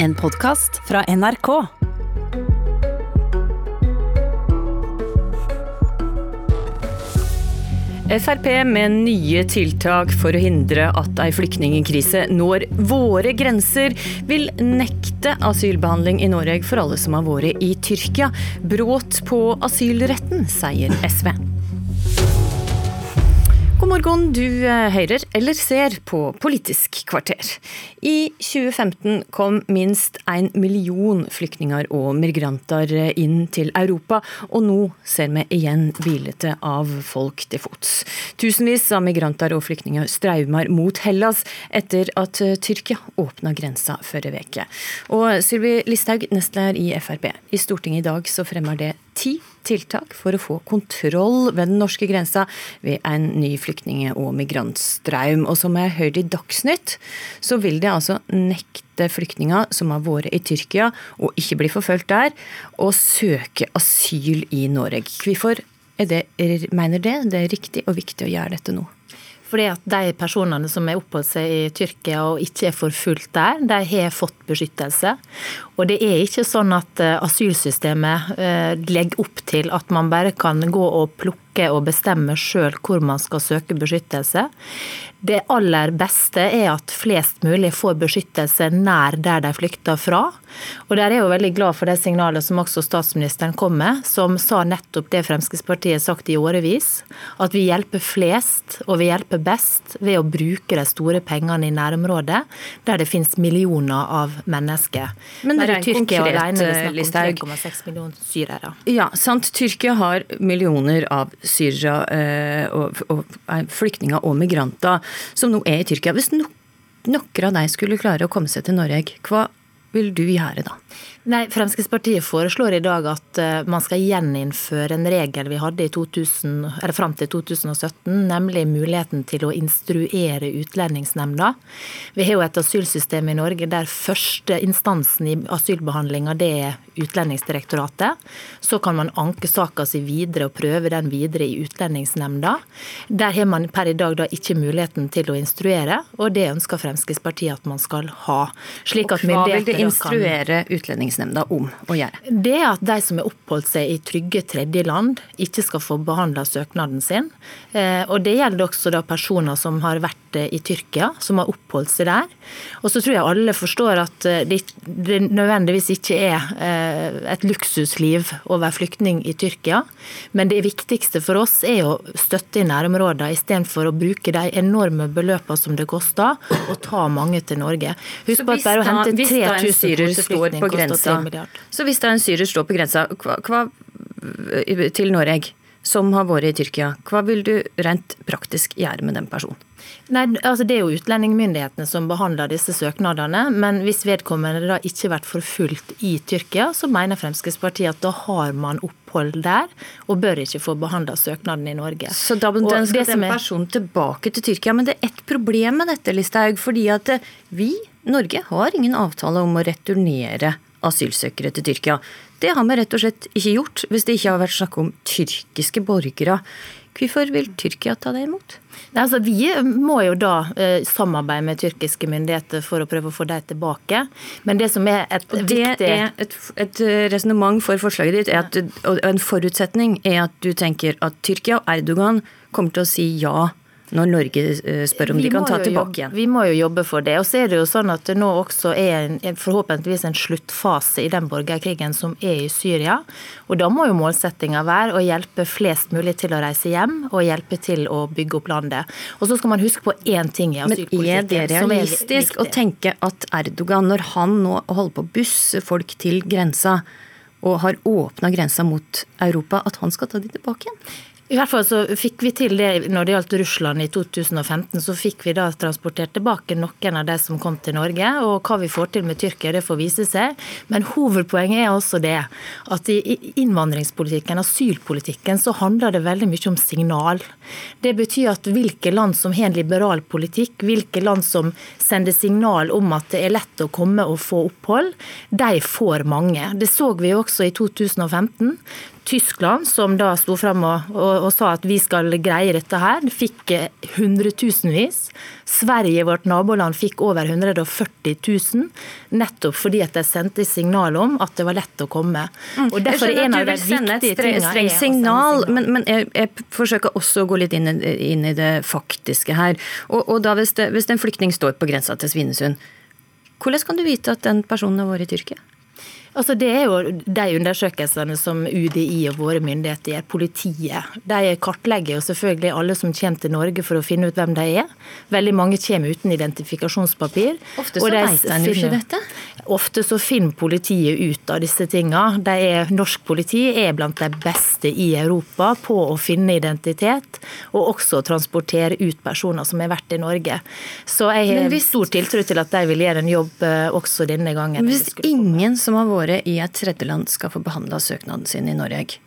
En podkast fra NRK. Frp med nye tiltak for å hindre at ei flyktningkrise når våre grenser, vil nekte asylbehandling i Norge for alle som har vært i Tyrkia. Brudd på asylretten, sier SV. Morgen, du eh, hører eller ser på Politisk kvarter. I 2015 kom minst en million flyktninger og migranter inn til Europa, og nå ser vi igjen bildet av folk til fots. Tusenvis av migranter og flyktninger strømmer mot Hellas etter at Tyrkia åpna grensa forrige uke. Og Sylvi Listhaug, nestleder i Frp, i Stortinget i dag så fremmer det ti tiltak for å få kontroll ved den norske grensa ved en ny flyktning- og migrantstraum. Og som jeg hørte i Dagsnytt, så vil det altså nekte flyktninger som har vært i Tyrkia og ikke blir forfulgt der, å søke asyl i Norge. Hvorfor det, mener det det er riktig og viktig å gjøre dette nå? Fordi at De personene som har oppholdt seg i Tyrkia og ikke er forfulgt der, de har fått beskyttelse. Og det er ikke sånn at eh, asylsystemet eh, legger opp til at man bare kan gå og plukke og bestemme sjøl hvor man skal søke beskyttelse. Det aller beste er at flest mulig får beskyttelse nær der de flykter fra. Og Der er jeg jo veldig glad for det signalet som også statsministeren kom med, som sa nettopp det Fremskrittspartiet sagt i årevis. At vi hjelper flest, og vi hjelper best ved å bruke de store pengene i nærområdet, der det finnes millioner av mennesker. Men er Tyrkia alene, Listhaug 3,6 millioner syrere. Ja, sant. Tyrkia har millioner av syrere eh, og, og, flyktninger og migranter som nå er i Tyrkia. Hvis no, noen av deg skulle klare å komme seg til Norge, hva vil du gjøre da? Nei, Fremskrittspartiet foreslår i dag at eh, man skal gjeninnføre en regel vi hadde i 2000, eller fram til 2017, nemlig muligheten til å instruere Utlendingsnemnda. Vi har jo et asylsystem i Norge der første instansen i asylbehandlinga det er Utlendingsdirektoratet. Så kan man anke saka si videre og prøve den videre i Utlendingsnemnda. Der har man per i dag da ikke muligheten til å instruere, og det ønsker Fremskrittspartiet at man skal ha. Slik at instruere Utlendingsnemnda? Om å gjøre? Det er at de som har oppholdt seg i trygge tredjeland, ikke skal få behandla søknaden sin. Eh, og Det gjelder også da personer som har vært eh, i Tyrkia, som har oppholdt seg der. Og så tror jeg alle forstår at eh, det nødvendigvis ikke er et luksusliv å være flyktning i Tyrkia. Men det viktigste for oss er å støtte i nærområdene istedenfor å bruke de enorme beløpene som det koster, å ta mange til Norge. Husk på at bare å hente 3000 kvoteflyktninger koster grensa. Så hvis det er en syrer står på grensa hva, hva, til Norge, som har vært i Tyrkia, hva vil du rent praktisk gjøre med den personen? Nei, altså Det er jo utlendingsmyndighetene som behandler disse søknadene. Men hvis vedkommende da ikke har vært forfulgt i Tyrkia, så mener Fremskrittspartiet at da har man opphold der, og bør ikke få behandla søknaden i Norge. Så da ønsker den personen tilbake til Tyrkia. Men det er ett problem med dette, Listhaug. Fordi at vi, Norge, har ingen avtale om å returnere asylsøkere til Tyrkia. Det har vi rett og slett ikke gjort, hvis det ikke har vært snakk om tyrkiske borgere. Hvorfor vil Tyrkia ta det imot? Altså, vi må jo da eh, samarbeide med tyrkiske myndigheter for å prøve å få dem tilbake. Men det som er et og det viktig er Et, et resonnement for forslaget ditt er at, og en forutsetning er at du tenker at Tyrkia og Erdogan kommer til å si ja når Norge eh, spør om vi de kan ta tilbake igjen? Vi må jo jobbe for det. Og så er det jo sånn at det nå også er en, forhåpentligvis en sluttfase i den borgerkrigen som er i Syria. Og da må jo målsettinga være å hjelpe flest mulig til å reise hjem, og hjelpe til å bygge opp landet. Og så skal man huske på én ting i asylpolitikken. Men er det realistisk å tenke at Erdogan, når han nå holder på å busse folk til grensa, og har åpna grensa mot Europa, at han skal ta de tilbake igjen? I hvert fall så fikk vi til det når det gjaldt Russland i 2015. Så fikk vi da transportert tilbake noen av de som kom til Norge. Og hva vi får til med Tyrkia, det får vise seg. Men hovedpoenget er også det at i innvandringspolitikken, asylpolitikken, så handler det veldig mye om signal. Det betyr at hvilke land som har en liberal politikk, hvilke land som sender signal om at det er lett å komme og få opphold, de får mange. Det så vi også i 2015. Tyskland, som da sto fram og, og, og, sa at vi skal greie dette her, fikk hundretusenvis. Sverige, vårt naboland, fikk over 140 000, nettopp fordi at de sendte signal om at det var lett å komme. Mm. Og derfor er en av de viktige tingene streng signal, men, men jeg, jeg, forsøker også å gå litt inn, inn i det faktiske her. Og, og da hvis, det, hvis en flyktning står på grensa til Svinesund, hvordan kan du vite at den personen har vært i Tyrkia? Altså, det er jo de undersøkelsene som UDI og våre myndigheter gjør, politiet. De kartlegger jo selvfølgelig alle som kommer til Norge for å finne ut hvem de er. Veldig mange kommer uten identifikasjonspapir. Ofte så vet en jo ikke dette. Ofte så finner politiet ut av disse. Er, norsk politi er blant de beste i Europa på å finne identitet, og også transportere ut personer som har vært i Norge. Så jeg har hvis, stor tiltro til at de vil gjøre en jobb eh, også denne gangen. Hvis ingen som har vært våre i et tredjeland skal få behandla søknaden sin i Norge,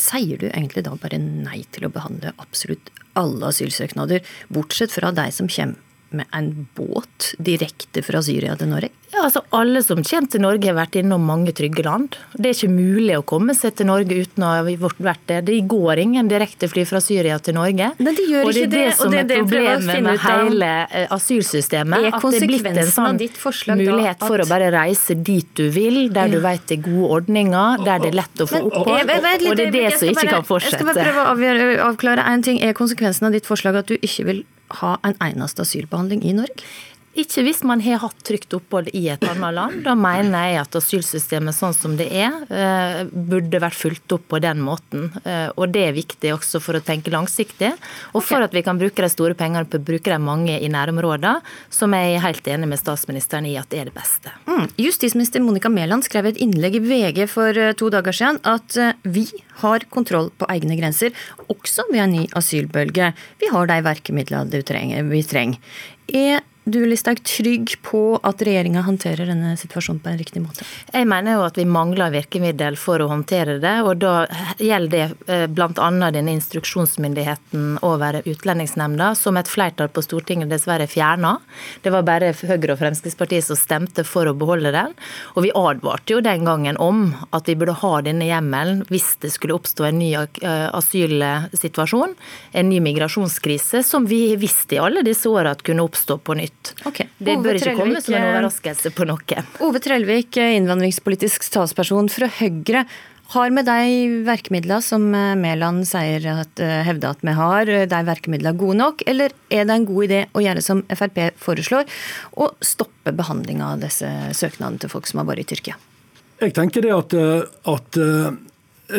sier du egentlig da bare nei til å behandle absolutt alle asylsøknader, bortsett fra deg som kommer med en båt direkte fra Syria til Norge? Ja, altså Alle som kommer til Norge har vært innom mange trygge land. Det er ikke mulig å komme seg til Norge uten å ha vært der. Det går ingen direktefly fra Syria til Norge. Men de gjør og det er det, det som er problemet med hele asylsystemet. asylsystemet. At det er blitt en sånn mulighet for å bare reise dit du vil, der du vet det er gode ordninger, der det er lett å få opphold. Og det er det som ikke kan fortsette. Jeg skal bare prøve å avklare en ting. Er konsekvensen av ditt forslag at du ikke vil ha en eneste asylbehandling i Norge? Ikke hvis man har hatt trygt opphold i et annet land. Da mener jeg at asylsystemet sånn som det er, eh, burde vært fulgt opp på den måten. Eh, og det er viktig også for å tenke langsiktig, og for at vi kan bruke de store pengene på å bruke de mange i nærområdene, som jeg er helt enig med statsministeren i at det er det beste. Mm. Justisminister Monica Mæland skrev et innlegg i VG for eh, to dager siden at vi har kontroll på egne grenser, også ved en ny asylbølge. Vi har de virkemidlene vi trenger. Er du Listhaug trygg på at regjeringa håndterer denne situasjonen på en riktig måte? Jeg mener jo at vi mangler virkemiddel for å håndtere det. og Da gjelder det eh, bl.a. denne instruksjonsmyndigheten over Utlendingsnemnda, som et flertall på Stortinget dessverre fjerna. Det var bare Høyre og Fremskrittspartiet som stemte for å beholde den. Og vi advarte jo den gangen om at vi burde ha denne hjemmelen hvis det skulle oppstå en ny eh, asylsituasjon, en ny migrasjonskrise, som vi visste i alle disse åra at kunne oppstå på nytt nytt. Okay. Det bør ikke komme som en overraskelse på noe. Ove Trellvik, innvandringspolitisk talsperson fra Høyre. Har med de virkemidlene som Mæland sier at, eh, hevder at vi har, de virkemidlene gode nok, eller er det en god idé å gjøre som Frp foreslår, å stoppe behandlinga av disse søknadene til folk som har vært i Tyrkia? Jeg tenker det at, eh, at eh,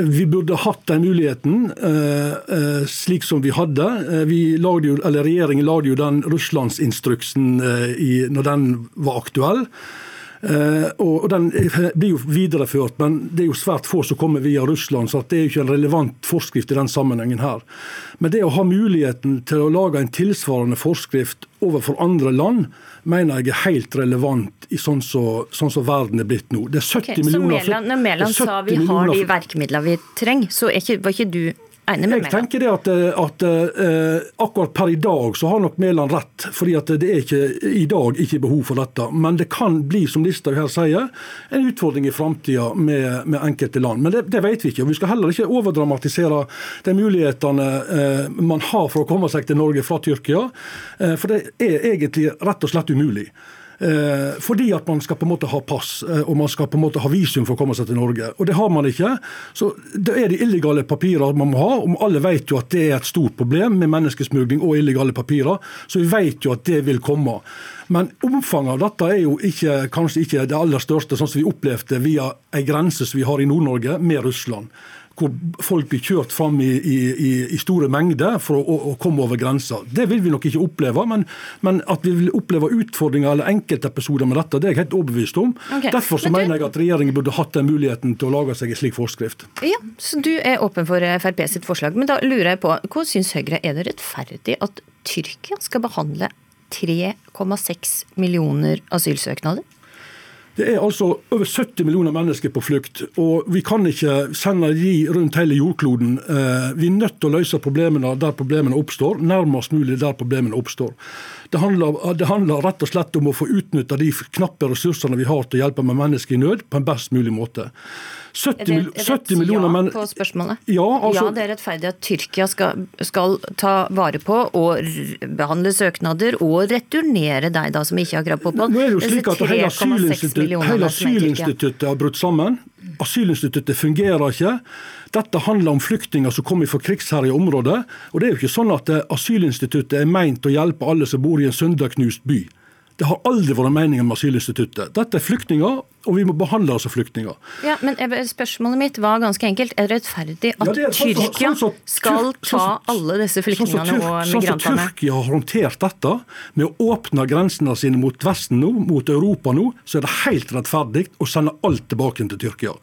vi burde hatt den muligheten eh, eh, slik som vi hadde. Vi lagde jo, regjeringen lagde jo den Russlandsinstruksen eh, når den var aktuell. Eh, og Den blir jo videreført, men det er jo svært få som kommer via Russland. så det er jo ikke en relevant forskrift i den sammenhengen her. Men det å ha muligheten til å lage en tilsvarende forskrift overfor andre land, mener jeg er helt relevant i sånn som så, sånn verden er blitt nå. Det er 70 okay, millioner... Så Når Mæland sa vi har de virkemidlene vi trenger, så ikke, var ikke du. Jeg tenker det at, at uh, akkurat per i dag så har nok Mæland rett. fordi at det er ikke i dag ikke behov for dette. Men det kan bli, som Listhaug her sier, en utfordring i framtida med, med, enkelte land. Men det, det, vet vi ikke. og Vi skal heller ikke overdramatisere de mulighetene uh, man har for å komme seg til Norge fra Tyrkia. Uh, for det er egentlig rett og slett umulig. Eh, fordi at man skal på en måte ha pass eh, og man skal på en måte ha visum for å komme seg til Norge. Og Det har man ikke. Så Det er de illegale papirer man må ha. og Alle vet jo at det er et stort problem med menneskesmugling og illegale papirer. Så vi vet jo at det vil komme. Men omfanget av dette er jo ikke, kanskje ikke det aller største, sånn som vi opplevde via ei grense som vi har i Nord-Norge med Russland hvor folk blir kjørt fram i, i, i store mengder for å, å, komme over grensa. Det vil vi nok ikke oppleve, men, men, at vi vil oppleve utfordringer eller enkeltepisoder med dette, det er jeg helt overbevist om. Okay. Derfor så mener jeg at regjeringen burde hatt den muligheten til å lage seg en slik forskrift. Ja, Så du er åpen for Frp sitt forslag, men da lurer jeg på, hva syns Høyre er det rettferdig at Tyrkia skal behandle 3,6 millioner asylsøknader? Det er altså over 70 millioner mennesker på flukt, og vi kan ikke sende de rundt hele jordkloden. Eh, vi er nødt til å løse problemene der problemene oppstår, nærmest mulig der problemene oppstår. Det handler, det handler rett og slett om å få utnytta de knappe ressursene vi har til å hjelpe med mennesker i nød på en best mulig måte. 70, Er det, er 70 det et millioner ja men, på spørsmålet? Ja, altså- ja, det er rettferdig at Tyrkia skal, skal ta vare på og behandle søknader og returnere deg da som ikke har krav på opphold. Nå er det jo slik at hele asylinstituttet har brutt sammen. Asylinstituttet fungerer ikke. Dette handler om flyktninger som kommer fra krigsherja områder. Og det er jo ikke sånn at eh, asylinstituttet er meint å hjelpe alle som bor i en sønderknust by. Det har aldri vært meningen med asylinstituttet. Dette er flyktninger, og vi må behandle oss som flyktninger. Ja, men Spørsmålet mitt var ganske enkelt. Er det rettferdig at Ja, det er sånn Tyrkia sånn sånn, skal sånn ta alle disse Sånn flyktningene og migrantene? sånn som migrantene? Tyrkia har håndtert dette, med å åpne grensene sine mot Vesten nå, mot Europa nå, så er det helt rettferdig å sende alt tilbake til Tyrkia.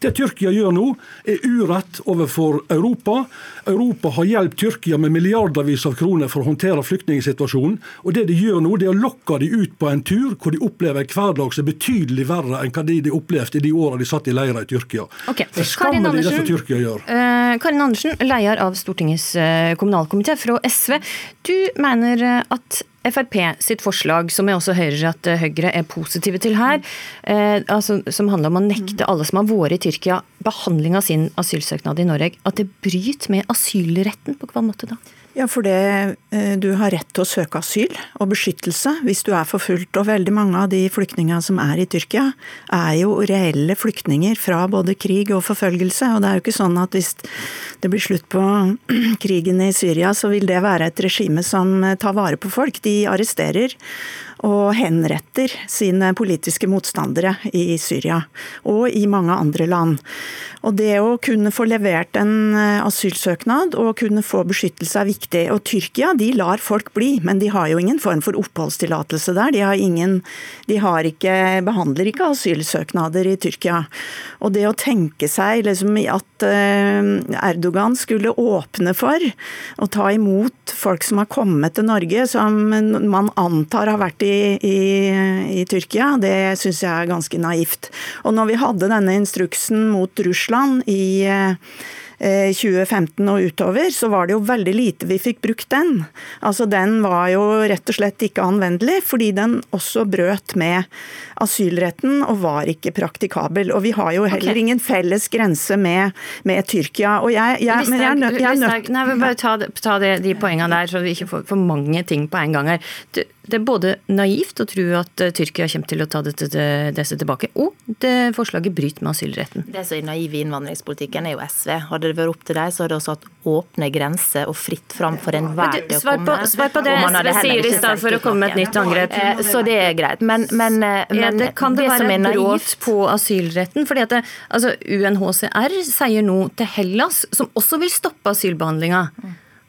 Det Tyrkia gjør nå, er urett overfor Europa. Europa har hjulpet Tyrkia med milliardervis av kroner for å håndtere flyktningsituasjonen. Og det de gjør nå, det er å lokke de ut på en tur hvor de opplever en hverdag som er betydelig verre enn hva de, de opplevde i de åra de satt i leira i Tyrkia. Okay. Det skammer Karin skammelig det som Tyrkia gjør. Uh, Karin Andersen, leder av Stortingets eh, kommunalkomité fra SV. Du mener eh, at Frp sitt forslag, som jeg også hører at Høyre er positive til her, eh, altså, som handler om å nekte alle som har vært i Tyrkia behandling av sin asylsøknad i Norge, at det bryter med asylretten? På hva måte da? Ja, for det, eh, du har rett til å søke asyl og beskyttelse hvis du er forfulgt. Og veldig mange av de flyktningene som er i Tyrkia, er jo reelle flyktninger fra både krig og forfølgelse. Og det er jo ikke sånn at hvis det blir slutt på krigen i Syria, så vil det være et regime som eh, tar vare på folk. De arresterer og henretter sine politiske motstandere i Syria og i mange andre land. Og det å kunne få levert en eh, asylsøknad og kunne få beskyttelse er viktig. Og Tyrkia de lar folk bli, men de har jo ingen form for oppholdstillatelse der. De, har ingen, de har ikke, behandler ikke asylsøknader i Tyrkia. Og det å tenke seg liksom at eh, Erdogan skulle åpne for å ta imot folk som har kommet til Norge, som man antar har vært i, i, i Tyrkia, det syns jeg er ganske naivt. Og når vi hadde denne instruksen mot Russland i eh, 2015 og utover, så var det jo veldig lite vi fikk brukt den. Altså Den var jo rett og slett ikke anvendelig, fordi den også brøt med asylretten og var ikke praktikabel. Og vi har jo heller okay. ingen felles grense med, med Tyrkia. Og jeg, jeg, men jeg er nødt nødt- Listhaug, nei, vi bare ta, ta det, de poengene der, så vi ikke får for mange ting på en gang her. Det, er både naivt å tro at eh, Tyrkia kommer til å ta dette, disse tilbake, og det forslaget bryter med asylretten. Det som er naiv i innvandringspolitikken, er jo SV. Hadde det vært opp til dem, så hadde vi hatt åpne grenser og fritt fram for enhver til å komme. svar på det SV sier i stedet for å komme med et nytt angrep. Eh, Så det er greit. Men, men, men Ja, det kan det, det være er brudd naivt på asylretten? fordi at det, altså, UNHCR sier nå til Hellas, som også vil stoppe asylbehandlinga,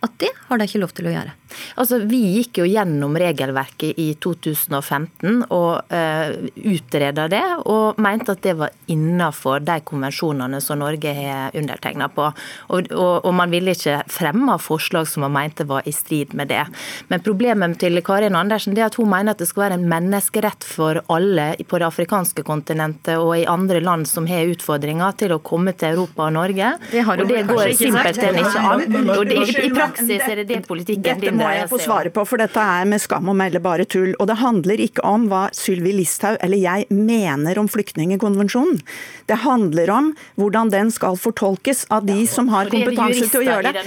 at det har de ikke lov til å gjøre. Altså, Vi gikk jo gjennom regelverket i 2015 og uh, utreda det, og mente at det var innafor de konvensjonene som Norge har undertegna på. Og, og, og man ville ikke fremme forslag som man mente var i strid med det. Men problemet til Karin Andersen det er at hun mener at det skal være en menneskerett for alle på det afrikanske kontinentet og i andre land som har utfordringer, til å komme til Europa og Norge. Det har hun og det går simpelthen ikke an. Og det, I praksis er det det politikken din må jeg få svare på, for dette er med skam å melde bare tull. Og det handler ikke om hva Sylvi Listhaug eller jeg mener om flyktningekonvensjonen. Det handler om hvordan den skal fortolkes av de som har kompetanse til å gjøre det.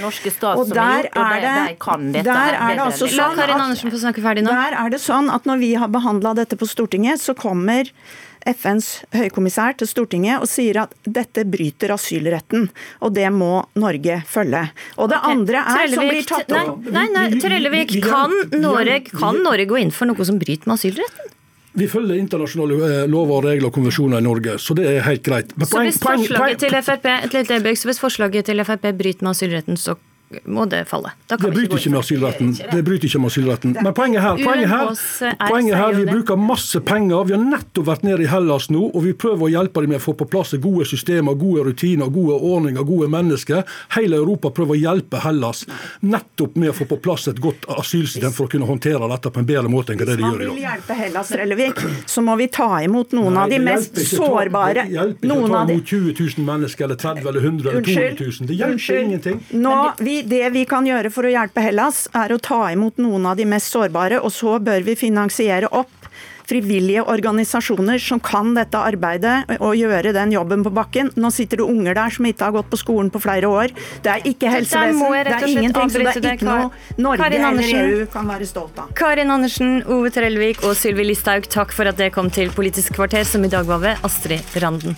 Og der er det, der er det altså sånn at der er det sånn at når vi har behandla dette på Stortinget, så kommer FNs høykommissær til Stortinget og sier at dette bryter asylretten, og det må Norge følge. Og det andre er som blir tatt nei, opp nei, nei, Trellevik, kan Norge, kan Norge gå inn for noe som bryter med asylretten? Vi følger internasjonale eh, lover, regler og konvensjoner i Norge, så det er helt greit. Men Så hvis poeng- forslaget poeng- til FRP, så hvis forslaget til Frp bryter med asylretten, så må det falle. Da kan Det bryter ikke med det. asylretten. Det bryter ikke med asylretten. Men poenget her, poenget her, poenget her vi bruker masse penger. Vi har nettopp vært nede i Hellas nå, og vi prøver å hjelpe dem med å få på plass gode systemer, gode rutiner, gode ordninger, gode mennesker. Hele Europa prøver å hjelpe Hellas nettopp med å få på plass et godt asylsystem for å kunne håndtere dette på en bedre måte enn det de gjør i vil hjelpe Hellas, Rellevik, så må vi ta imot noen av de mest sårbare Det hjelper ikke å ta imot 20 000 mennesker, eller 30 eller 100 eller 200 000. Det hjelper Unnskyld. ingenting. Nå, vi, det vi kan gjøre for å hjelpe Hellas, er å ta imot noen av de mest sårbare, og så bør vi finansiere opp frivillige organisasjoner som kan dette arbeidet og gjøre den jobben på bakken. Nå sitter det unger der som ikke har gått på skolen på flere år. Det er ikke helsevesen, det er ingenting, så det er ikke noe Norge eller EU kan være stolt av. Karin Andersen, Ove Trellevik og Sylvi Listhaug, takk for at dere kom til Politisk kvarter, som i dag var ved Astrid Randen.